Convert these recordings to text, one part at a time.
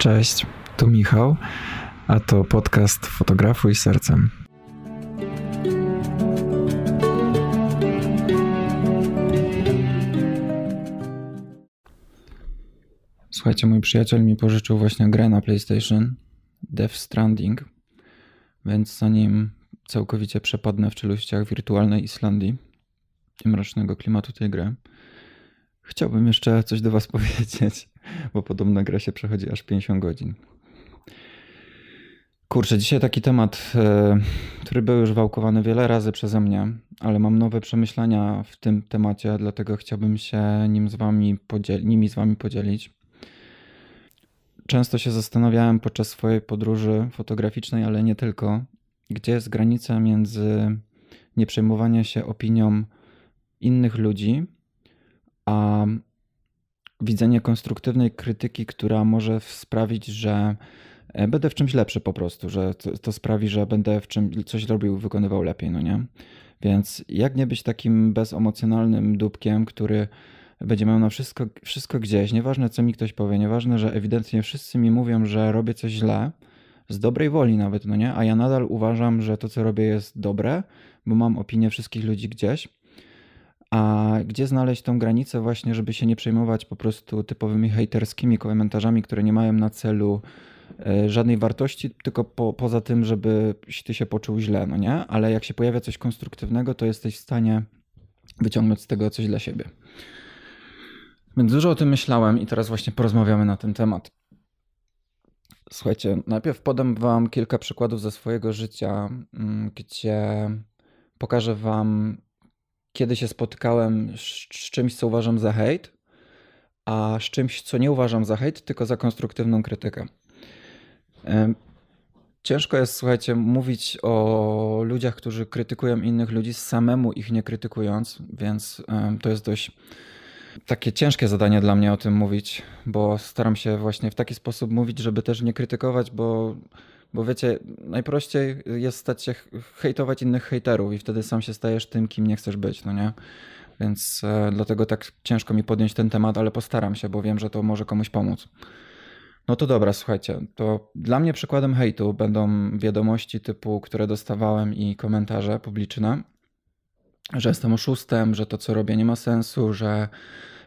Cześć, tu Michał, a to podcast Fotografuj Sercem. Słuchajcie, mój przyjaciel mi pożyczył właśnie grę na PlayStation Death Stranding, więc zanim całkowicie przepadnę w czeluściach wirtualnej Islandii i mrocznego klimatu tej gry, chciałbym jeszcze coś do Was powiedzieć, bo podobno gra się przechodzi aż 50 godzin. Kurczę, dzisiaj taki temat, e, który był już wałkowany wiele razy przeze mnie, ale mam nowe przemyślenia w tym temacie, dlatego chciałbym się nim z wami nimi z Wami podzielić. Często się zastanawiałem podczas swojej podróży fotograficznej, ale nie tylko, gdzie jest granica między nieprzejmowaniem się opinią innych ludzi, a widzenie konstruktywnej krytyki, która może sprawić, że e, będę w czymś lepszy po prostu, że to, to sprawi, że będę w czym coś robił, wykonywał lepiej, no nie? Więc jak nie być takim bezemocjonalnym dupkiem, który będzie miał na wszystko, wszystko gdzieś, nieważne co mi ktoś powie, nieważne, że ewidentnie wszyscy mi mówią, że robię coś źle, z dobrej woli nawet, no nie? A ja nadal uważam, że to co robię jest dobre, bo mam opinię wszystkich ludzi gdzieś. A gdzie znaleźć tą granicę właśnie, żeby się nie przejmować po prostu typowymi hejterskimi komentarzami, które nie mają na celu e, żadnej wartości, tylko po, poza tym, żeby ty się poczuł źle, no nie? Ale jak się pojawia coś konstruktywnego, to jesteś w stanie wyciągnąć z tego coś dla siebie. Więc dużo o tym myślałem i teraz właśnie porozmawiamy na ten temat. Słuchajcie, najpierw podam Wam kilka przykładów ze swojego życia, mm, gdzie pokażę Wam, kiedy się spotkałem z, z czymś, co uważam za hejt, a z czymś, co nie uważam za hejt, tylko za konstruktywną krytykę. Ciężko jest, słuchajcie, mówić o ludziach, którzy krytykują innych ludzi, samemu ich nie krytykując, więc to jest dość takie ciężkie zadanie dla mnie o tym mówić, bo staram się właśnie w taki sposób mówić, żeby też nie krytykować, bo, bo wiecie, najprościej jest stać się hejtować innych hejterów i wtedy sam się stajesz tym, kim nie chcesz być, no nie? Więc e, dlatego tak ciężko mi podjąć ten temat, ale postaram się, bo wiem, że to może komuś pomóc. No to dobra, słuchajcie, to dla mnie przykładem hejtu będą wiadomości typu, które dostawałem i komentarze publiczne, że jestem oszustem, że to co robię nie ma sensu, że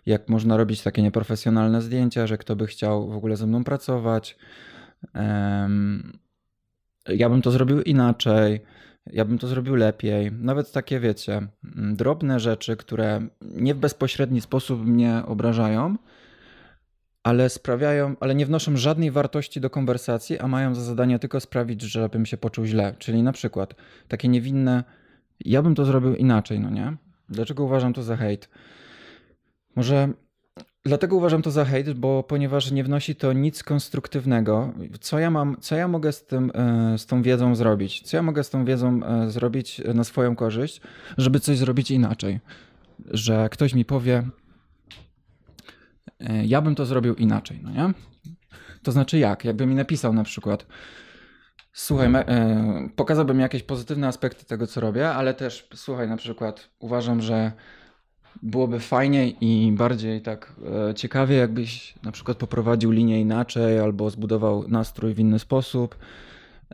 jak można robić takie nieprofesjonalne zdjęcia, że kto by chciał w ogóle ze mną pracować. Ja bym to zrobił inaczej, ja bym to zrobił lepiej. Nawet takie, wiecie, drobne rzeczy, które nie w bezpośredni sposób mnie obrażają, ale sprawiają, ale nie wnoszą żadnej wartości do konwersacji, a mają za zadanie tylko sprawić, żebym się poczuł źle. Czyli na przykład takie niewinne ja bym to zrobił inaczej, no nie? Dlaczego uważam to za hejt? Może dlatego uważam to za hejt, bo ponieważ nie wnosi to nic konstruktywnego. Co ja mam, co ja mogę z, tym, e, z tą wiedzą zrobić? Co ja mogę z tą wiedzą e, zrobić na swoją korzyść, żeby coś zrobić inaczej? Że ktoś mi powie, e, ja bym to zrobił inaczej, no nie? To znaczy jak? Jakby mi napisał na przykład, Słuchaj, pokazałbym jakieś pozytywne aspekty tego, co robię, ale też słuchaj, na przykład uważam, że byłoby fajniej i bardziej tak e, ciekawie, jakbyś na przykład poprowadził linię inaczej albo zbudował nastrój w inny sposób,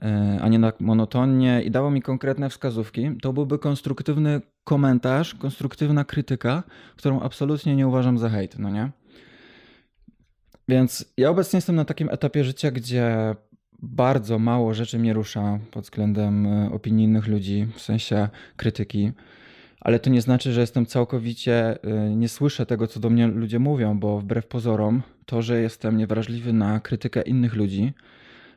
e, a nie tak monotonnie i dawał mi konkretne wskazówki. To byłby konstruktywny komentarz, konstruktywna krytyka, którą absolutnie nie uważam za hejt, no nie? Więc ja obecnie jestem na takim etapie życia, gdzie bardzo mało rzeczy mnie rusza pod względem e, opinii innych ludzi, w sensie krytyki. Ale to nie znaczy, że jestem całkowicie, e, nie słyszę tego, co do mnie ludzie mówią, bo wbrew pozorom, to, że jestem niewrażliwy na krytykę innych ludzi,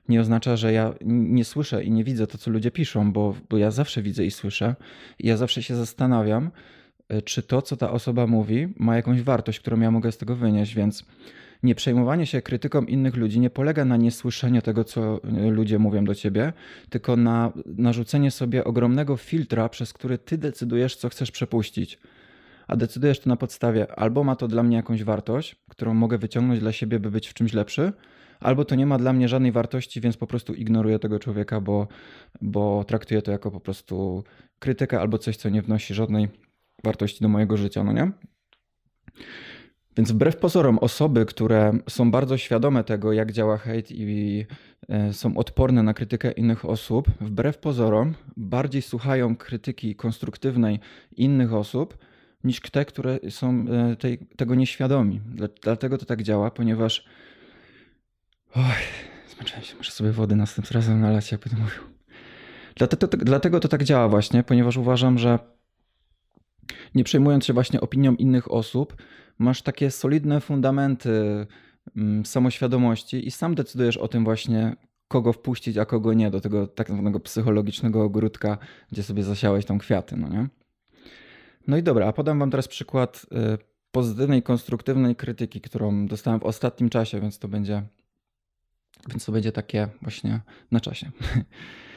nie oznacza, że ja nie słyszę i nie widzę to, co ludzie piszą, bo, bo ja zawsze widzę i słyszę. I ja zawsze się zastanawiam, e, czy to, co ta osoba mówi, ma jakąś wartość, którą ja mogę z tego wynieść, więc nie przejmowanie się krytyką innych ludzi nie polega na niesłyszeniu tego, co e, ludzie mówią do ciebie, tylko na narzucenie sobie ogromnego filtra, przez który ty decydujesz, co chcesz przepuścić. A decydujesz to na podstawie albo ma to dla mnie jakąś wartość, którą mogę wyciągnąć dla siebie, by być w czymś lepszy, albo to nie ma dla mnie żadnej wartości, więc po prostu ignoruję tego człowieka, bo, bo traktuję to jako po prostu krytykę albo coś, co nie wnosi żadnej wartości do mojego życia, no nie? Więc wbrew pozorom, osoby, które są bardzo świadome tego, jak działa hejt i e, są odporne na krytykę innych osób, wbrew pozorom bardziej słuchają krytyki konstruktywnej innych osób niż te, które są e, tej, tego nieświadomi. Dlatego to tak działa, ponieważ. Oj, zmęczyłem się, muszę sobie wody następnym razem nalać, jak będę mówił. Dlatego, dlatego to tak działa, właśnie, ponieważ uważam, że nie przejmując się właśnie opinią innych osób, masz takie solidne fundamenty mm, samoświadomości i sam decydujesz o tym właśnie, kogo wpuścić, a kogo nie do tego tak zwanego psychologicznego ogródka, gdzie sobie zasiałeś tam kwiaty, no nie? No i dobra, a podam wam teraz przykład y, pozytywnej, konstruktywnej krytyki, którą dostałem w ostatnim czasie, więc to będzie, więc to będzie takie właśnie na czasie.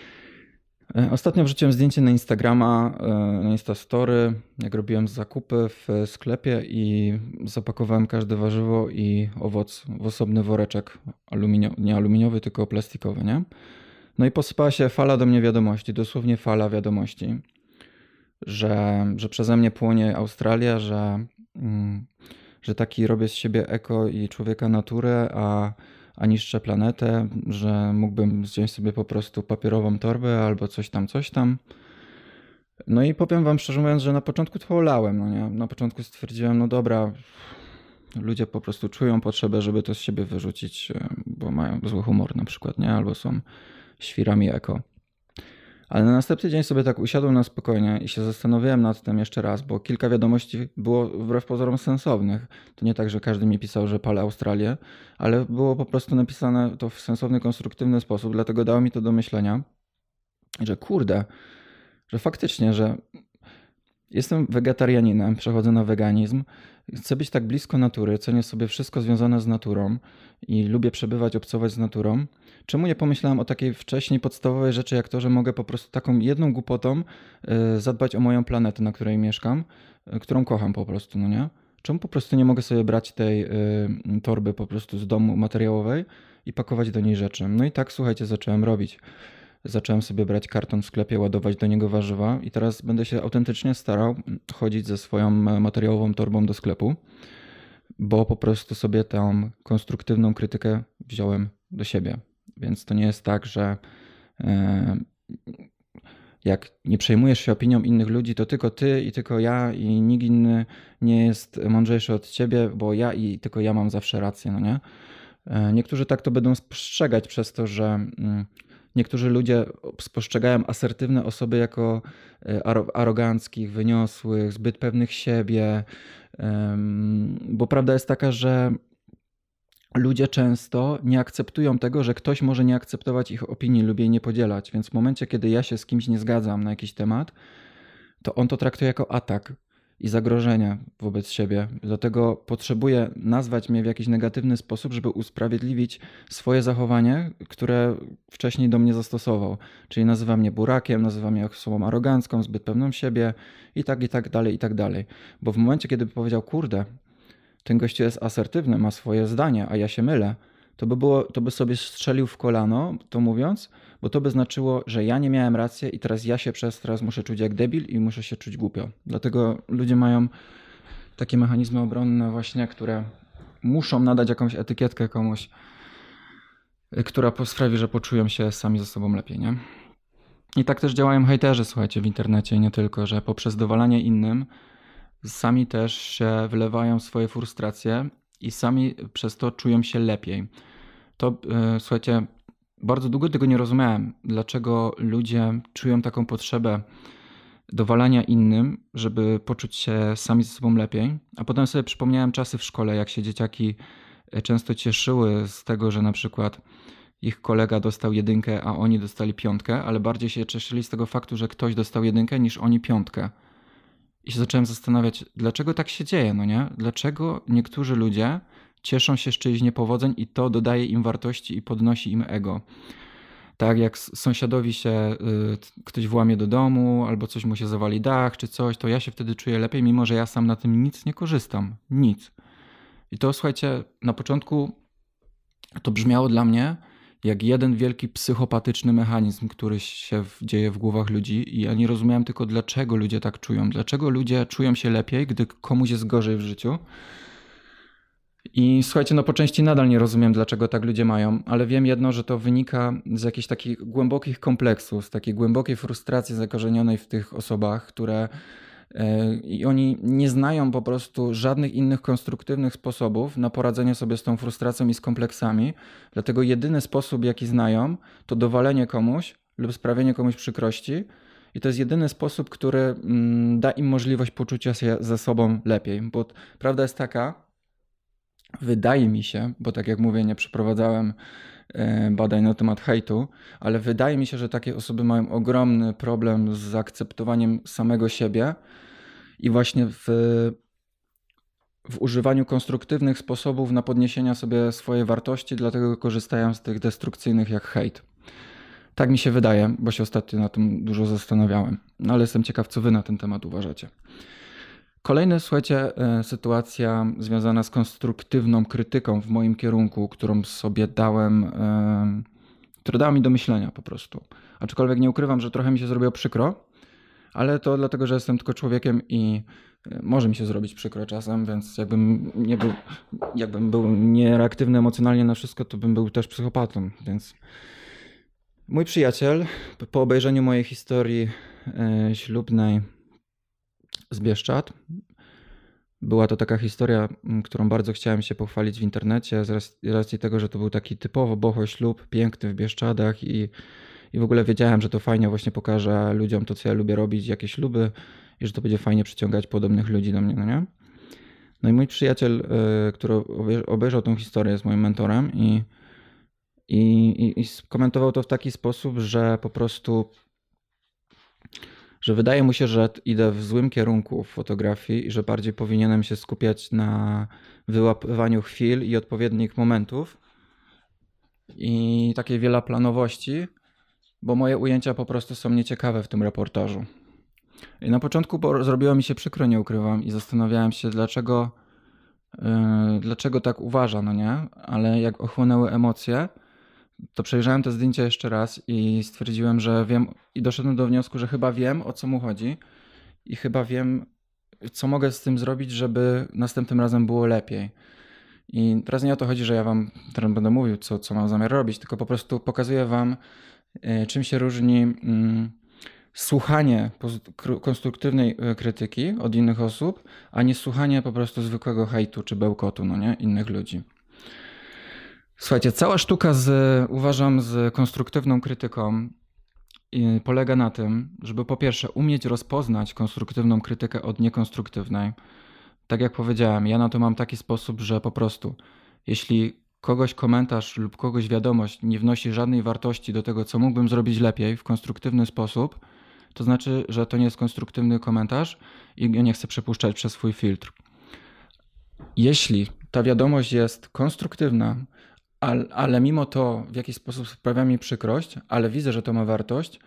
E, ostatnio wrzuciłem zdjęcie na Instagrama, e, na Instastory, jak robiłem zakupy w sklepie i zapakowałem każde warzywo i owoc w osobny woreczek, aluminio, nie aluminiowy, tylko plastikowy, nie? No i posypała się fala do mnie wiadomości, dosłownie fala wiadomości, że, że przeze mnie płonie Australia, że, mm, że taki robię z siebie eko i człowieka naturę, a a niszczę planetę, że mógłbym wziąć sobie po prostu papierową torbę albo coś tam, coś tam. No i powiem wam szczerze mówiąc, że na początku to olałem, no nie? Na początku stwierdziłem, no dobra, ludzie po prostu czują potrzebę, żeby to z siebie wyrzucić, bo mają zły humor na przykład, nie? Albo są świrami eko. Ale na następny dzień sobie tak usiadłem na spokojnie i się zastanowiłem nad tym jeszcze raz, bo kilka wiadomości było wbrew pozorom sensownych. To nie tak, że każdy mi pisał, że palę Australię, ale było po prostu napisane to w sensowny, konstruktywny sposób, dlatego dało mi to do myślenia, że kurde, że faktycznie, że jestem wegetarianinem, przechodzę na weganizm, chcę być tak blisko natury, cenię sobie wszystko związane z naturą i lubię przebywać, obcować z naturą. Czemu nie pomyślałem o takiej wcześniej podstawowej rzeczy, jak to, że mogę po prostu taką jedną głupotą y, zadbać o moją planetę, na której mieszkam, y, którą kocham po prostu, no nie? Czemu po prostu nie mogę sobie brać tej y, torby po prostu z domu materiałowej i pakować do niej rzeczy? No i tak, słuchajcie, zacząłem robić. Zacząłem sobie brać karton w sklepie, ładować do niego warzywa i teraz będę się autentycznie starał chodzić ze swoją materiałową torbą do sklepu, bo po prostu sobie tę konstruktywną krytykę wziąłem do siebie. Więc to nie jest tak, że e, jak nie przejmujesz się opinią innych ludzi, to tylko ty i tylko ja i nikt inny nie jest mądrzejszy od ciebie, bo ja i tylko ja mam zawsze rację, no nie? E, niektórzy tak to będą spostrzegać przez to, że mm, niektórzy ludzie spostrzegają asertywne osoby jako e, aroganckich, wyniosłych, zbyt pewnych siebie, bo prawda jest taka, że ludzie często nie akceptują tego, że ktoś może nie akceptować ich opinii lub jej nie podzielać. Więc w momencie, kiedy ja się z kimś nie zgadzam na jakiś temat, to on to traktuje jako atak i zagrożenie wobec siebie. Dlatego potrzebuje nazwać mnie w jakiś negatywny sposób, żeby usprawiedliwić swoje zachowanie, które wcześniej do mnie zastosował. Czyli nazywa mnie burakiem, nazywa mnie osobą arogancką, zbyt pewną siebie i tak, i tak dalej, i tak dalej. Bo w momencie, kiedy by powiedział, kurde, ten gość jest asertywny, ma swoje zdanie, a ja się mylę, to by, było, to by sobie strzelił w kolano, to mówiąc, bo to by znaczyło, że ja nie miałem racji i teraz ja się przez teraz muszę czuć jak debil i muszę się czuć głupio. Dlatego ludzie mają takie mechanizmy obronne właśnie, które muszą nadać jakąś etykietkę komuś, która sprawi, że poczują się sami ze sobą lepiej, nie? I tak też działają hejterzy, słuchajcie, w internecie, nie tylko, że poprzez dowalanie innym sami też się wylewają swoje frustracje i sami przez to czują się lepiej. To yy, słuchajcie, bardzo długo tego nie rozumiałem, dlaczego ludzie czują taką potrzebę dowalania innym, żeby poczuć się sami ze sobą lepiej. A potem sobie przypomniałem czasy w szkole, jak się dzieciaki e, często cieszyły z tego, że na przykład ich kolega dostał jedynkę, a oni dostali piątkę, ale bardziej się cieszyli z tego faktu, że ktoś dostał jedynkę niż oni piątkę. I się zacząłem zastanawiać, dlaczego tak się dzieje, no nie? Dlaczego niektórzy ludzie cieszą się z czyichś niepowodzeń i to dodaje im wartości i podnosi im ego. Tak jak sąsiadowi się y, ktoś włamie do domu, albo coś mu się zawali dach, czy coś, to ja się wtedy czuję lepiej, mimo że ja sam na tym nic nie korzystam. Nic. I to słuchajcie, na początku to brzmiało dla mnie jak jeden wielki psychopatyczny mechanizm, który się dzieje w głowach ludzi, i ja nie rozumiałem tylko, dlaczego ludzie tak czują. Dlaczego ludzie czują się lepiej, gdy komuś jest gorzej w życiu. I słuchajcie, no po części nadal nie rozumiem, dlaczego tak ludzie mają, ale wiem jedno, że to wynika z jakichś takich głębokich kompleksów, z takiej głębokiej frustracji zakorzenionej w tych osobach, które e, i oni nie znają po prostu żadnych innych konstruktywnych sposobów na poradzenie sobie z tą frustracją i z kompleksami. Dlatego jedyny sposób, jaki znają, to dowalenie komuś lub sprawienie komuś przykrości. I to jest jedyny sposób, który mm, da im możliwość poczucia się ze sobą lepiej. Bo prawda jest taka, wydaje mi się, bo tak jak mówię, nie przeprowadzałem e, badań na temat hejtu, ale wydaje mi się, że takie osoby mają ogromny problem z zaakceptowaniem samego siebie i właśnie w, w używaniu konstruktywnych sposobów na podniesienie sobie swojej wartości, dlatego korzystają z tych destrukcyjnych jak hejt. Tak mi się wydaje, bo się ostatnio na tym dużo zastanawiałem. No ale jestem ciekaw, co wy na ten temat uważacie. Kolejna, słuchajcie, e, sytuacja związana z konstruktywną krytyką w moim kierunku, którą sobie dałem, e, która dała mi do myślenia po prostu. Aczkolwiek nie ukrywam, że trochę mi się zrobiło przykro, ale to dlatego, że jestem tylko człowiekiem i e, może mi się zrobić przykro czasem, więc jakbym nie był, jakbym był niereaktywny emocjonalnie na wszystko, to bym był też psychopatą, więc mój przyjaciel po obejrzeniu mojej historii ślubnej z Bieszczad. Była to taka historia, którą bardzo chciałem się pochwalić w internecie, z racji tego, że to był taki typowo boho ślub, piękny w Bieszczadach i, i w ogóle wiedziałem, że to fajnie właśnie pokaże ludziom to, co ja lubię robić, jakie śluby i że to będzie fajnie przyciągać podobnych ludzi do mnie, no nie? No i mój przyjaciel, y, który obejrzał tą historię, jest moim mentorem i, i, i skomentował to w taki sposób, że po prostu że wydaje mu się, że idę w złym kierunku w fotografii i że bardziej powinienem się skupiać na wyłapywaniu chwil i odpowiednich momentów i takiej wieloplanowości, bo moje ujęcia po prostu są nieciekawe w tym reportażu. I na początku zrobiło mi się przykro, nie ukrywam, i zastanawiałem się, dlaczego, yy, dlaczego tak uważa, no nie? Ale jak ochłonęły emocje, to przejrzałem te zdjęcia jeszcze raz i stwierdziłem, że wiem i doszedłem do wniosku, że chyba wiem o co mu chodzi i chyba wiem, co mogę z tym zrobić, żeby następnym razem było lepiej. I teraz nie o to chodzi, że ja wam teraz będę mówił, co, co mam zamiar robić, tylko po prostu pokazuję wam, e, czym się różni mm, słuchanie konstruktywnej e, krytyki od innych osób, a nie słuchanie po prostu zwykłego hejtu czy bełkotu, no nie, innych ludzi. Słuchajcie, cała sztuka z, uważam, z konstruktywną krytyką polega na tym, żeby po pierwsze umieć rozpoznać konstruktywną krytykę od niekonstruktywnej. Tak jak powiedziałem, ja na to mam taki sposób, że po prostu jeśli kogoś komentarz lub kogoś wiadomość nie wnosi żadnej wartości do tego, co mógłbym zrobić lepiej w konstruktywny sposób, to znaczy, że to nie jest konstruktywny komentarz i nie chcę przepuszczać przez swój filtr. Jeśli ta wiadomość jest konstruktywna, ale, ale mimo to w jakiś sposób sprawia mi przykrość, ale widzę, że to ma wartość,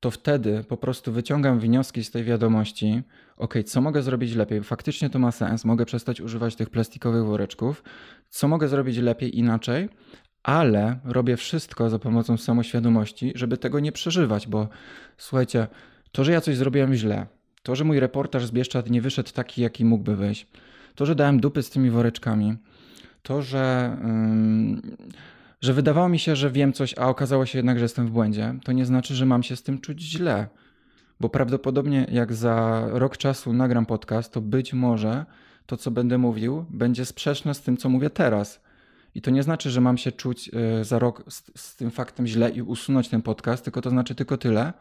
to wtedy po prostu wyciągam wnioski z tej wiadomości, ok, co mogę zrobić lepiej, faktycznie to ma sens, mogę przestać używać tych plastikowych woreczków, co mogę zrobić lepiej, inaczej, ale robię wszystko za pomocą samoświadomości, żeby tego nie przeżywać, bo słuchajcie, to, że ja coś zrobiłem źle, to, że mój reportaż z Bieszczad nie wyszedł taki, jaki mógłby wyjść, to, że dałem dupy z tymi woreczkami, to, że, że wydawało mi się, że wiem coś, a okazało się jednak, że jestem w błędzie, to nie znaczy, że mam się z tym czuć źle. Bo prawdopodobnie jak za rok czasu nagram podcast, to być może to, co będę mówił, będzie sprzeczne z tym, co mówię teraz. I to nie znaczy, że mam się czuć y, za rok z, z tym faktem źle i usunąć ten podcast, tylko to znaczy tylko tyle,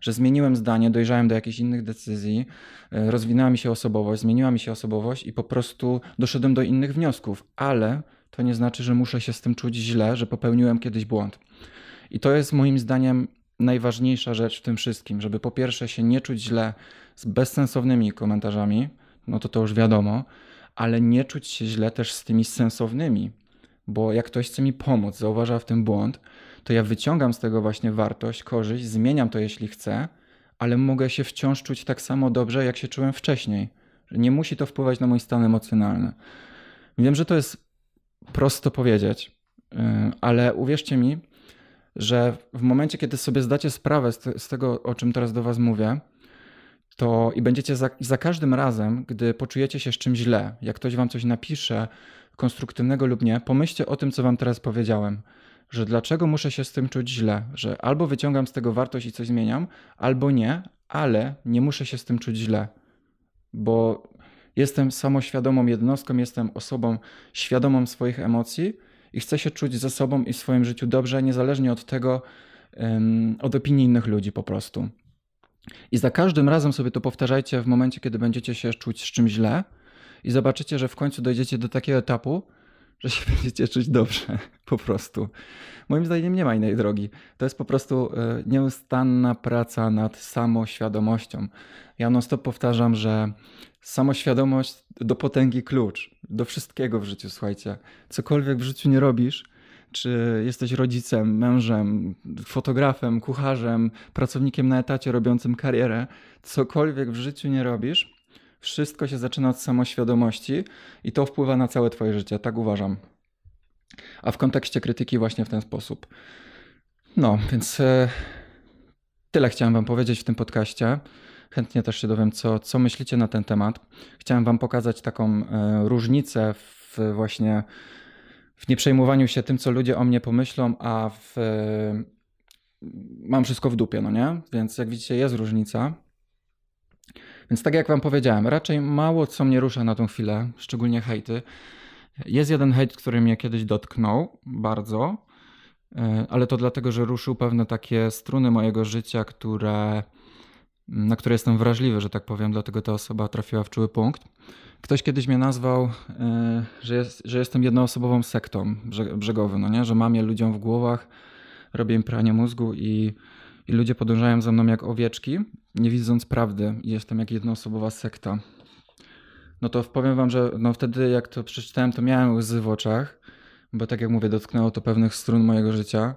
że zmieniłem zdanie, dojrzałem do jakichś innych decyzji, e, rozwinęła mi się osobowość, zmieniła mi się osobowość i po prostu doszedłem do innych wniosków, ale to nie znaczy, że muszę się z tym czuć źle, że popełniłem kiedyś błąd. I to jest moim zdaniem najważniejsza rzecz w tym wszystkim, żeby po pierwsze się nie czuć źle z bezsensownymi komentarzami, no to to już wiadomo, ale nie czuć się źle też z tymi sensownymi, bo jak ktoś chce mi pomóc, zauważa w tym błąd, to ja wyciągam z tego właśnie wartość, korzyść, zmieniam to jeśli chcę, ale mogę się wciąż czuć tak samo dobrze, jak się czułem wcześniej. Nie musi to wpływać na mój stan emocjonalny. Wiem, że to jest prosto powiedzieć, y, ale uwierzcie mi, że w momencie, kiedy sobie zdacie sprawę z, tego, o czym teraz do Was mówię, to i będziecie za, za każdym razem, gdy poczujecie się z czymś źle, jak ktoś Wam coś napisze, konstruktywnego lub nie, pomyślcie o tym, co wam teraz powiedziałem. Że dlaczego muszę się z tym czuć źle, że albo wyciągam z tego wartość i coś zmieniam, albo nie, ale nie muszę się z tym czuć źle, bo jestem samoświadomą jednostką, jestem osobą świadomą swoich emocji i chcę się czuć ze sobą i w swoim życiu dobrze, niezależnie od tego, od opinii innych ludzi po prostu. I za każdym razem sobie to powtarzajcie w momencie, kiedy będziecie się czuć z czymś źle i zobaczycie, że w końcu dojdziecie do takiego etapu, że się będziecie czuć dobrze, po prostu. Moim zdaniem nie ma innej drogi. To jest po prostu e, nieustanna praca nad samoświadomością. Ja non stop powtarzam, że samoświadomość do potęgi klucz, do wszystkiego w życiu, słuchajcie. Cokolwiek w życiu nie robisz, czy jesteś rodzicem, mężem, fotografem, kucharzem, pracownikiem na etacie robiącym karierę, cokolwiek w życiu nie robisz, wszystko się zaczyna od samoświadomości i to wpływa na całe Twoje życie, tak uważam. A w kontekście krytyki, właśnie w ten sposób. No, więc e, tyle chciałem Wam powiedzieć w tym podcaście. Chętnie też się dowiem, co, co myślicie na ten temat. Chciałem Wam pokazać taką e, różnicę w właśnie w nieprzejmowaniu się tym, co ludzie o mnie pomyślą, a w, mam wszystko w dupie, no nie? Więc jak widzicie, jest różnica. Więc tak jak wam powiedziałem, raczej mało co mnie rusza na tą chwilę, szczególnie hejty. Jest jeden hejt, który mnie kiedyś dotknął bardzo, e, ale to dlatego, że ruszył pewne takie struny mojego życia, które, na które jestem wrażliwy, że tak powiem, dlatego ta osoba trafiła w czuły punkt. Ktoś kiedyś mnie nazwał, e, że, jest, że jestem jednoosobową sektą brzegową, no nie? że mam je ludziom w głowach, robię im pranie mózgu i, i ludzie podążają za mną jak owieczki, nie widząc prawdy i jestem jak jednoosobowa sekta. No to powiem wam, że no wtedy jak to przeczytałem, to miałem łzy w oczach, bo tak jak mówię, dotknęło to pewnych strun mojego życia.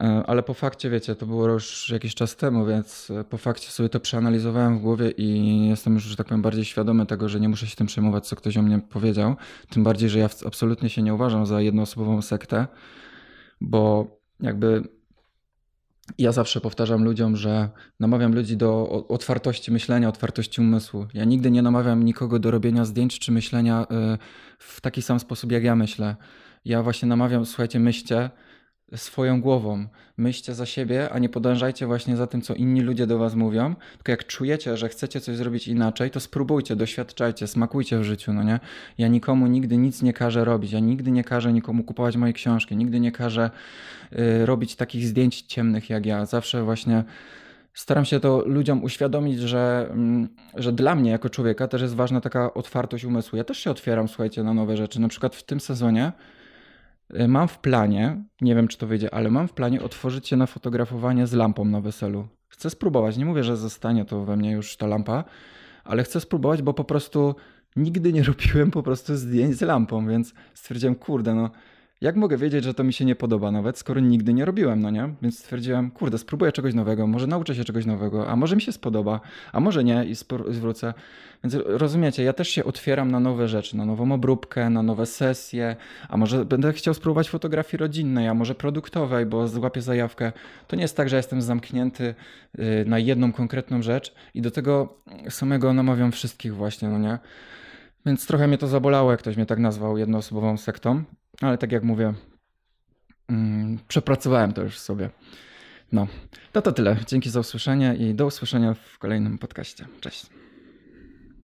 E, ale po fakcie, wiecie, to było już jakiś czas temu, więc e, po fakcie sobie to przeanalizowałem w głowie i jestem już, że tak powiem, bardziej świadomy tego, że nie muszę się tym przejmować, co ktoś o mnie powiedział. Tym bardziej, że ja absolutnie się nie uważam za jednoosobową sektę, bo jakby ja zawsze powtarzam ludziom, że namawiam ludzi do otwartości myślenia, otwartości umysłu. Ja nigdy nie namawiam nikogo do robienia zdjęć czy myślenia e, w taki sam sposób, jak ja myślę. Ja właśnie namawiam, słuchajcie, myślcie, swoją głową. Myślcie za siebie, a nie podążajcie właśnie za tym, co inni ludzie do was mówią. Tylko jak czujecie, że chcecie coś zrobić inaczej, to spróbujcie, doświadczajcie, smakujcie w życiu, no nie? Ja nikomu nigdy nic nie każę robić. Ja nigdy nie każę nikomu kupować mojej książki. Nigdy nie każę y, robić takich zdjęć ciemnych jak ja. Zawsze właśnie staram się to ludziom uświadomić, że, mm, że dla mnie jako człowieka też jest ważna taka otwartość umysłu. Ja też się otwieram, słuchajcie, na nowe rzeczy. Na przykład w tym sezonie mam w planie, nie wiem czy to wyjdzie, ale mam w planie otworzyć się na fotografowanie z lampą na weselu. Chcę spróbować. Nie mówię, że zostanie to we mnie już ta lampa, ale chcę spróbować, bo po prostu nigdy nie robiłem po prostu zdjęć z lampą, więc stwierdziłem, kurde, no jak mogę wiedzieć, że to mi się nie podoba nawet, skoro nigdy nie robiłem, no nie? Więc stwierdziłem, kurde, spróbuję czegoś nowego, może nauczę się czegoś nowego, a może mi się spodoba, a może nie i zwrócę. Więc rozumiecie, ja też się otwieram na nowe rzeczy, na nową obróbkę, na nowe sesje, a może będę chciał spróbować fotografii rodzinnej, a może produktowej, bo złapię zajawkę. To nie jest tak, że jestem zamknięty y, na jedną konkretną rzecz i do tego samego namawiam wszystkich właśnie, no nie? Więc trochę mnie to zabolało, jak ktoś mnie tak nazwał jednoosobową sektą. Ale tak jak mówię, mm, przepracowałem to już sobie. No, to to tyle. Dzięki za usłyszenie i do usłyszenia w kolejnym podcaście. Cześć.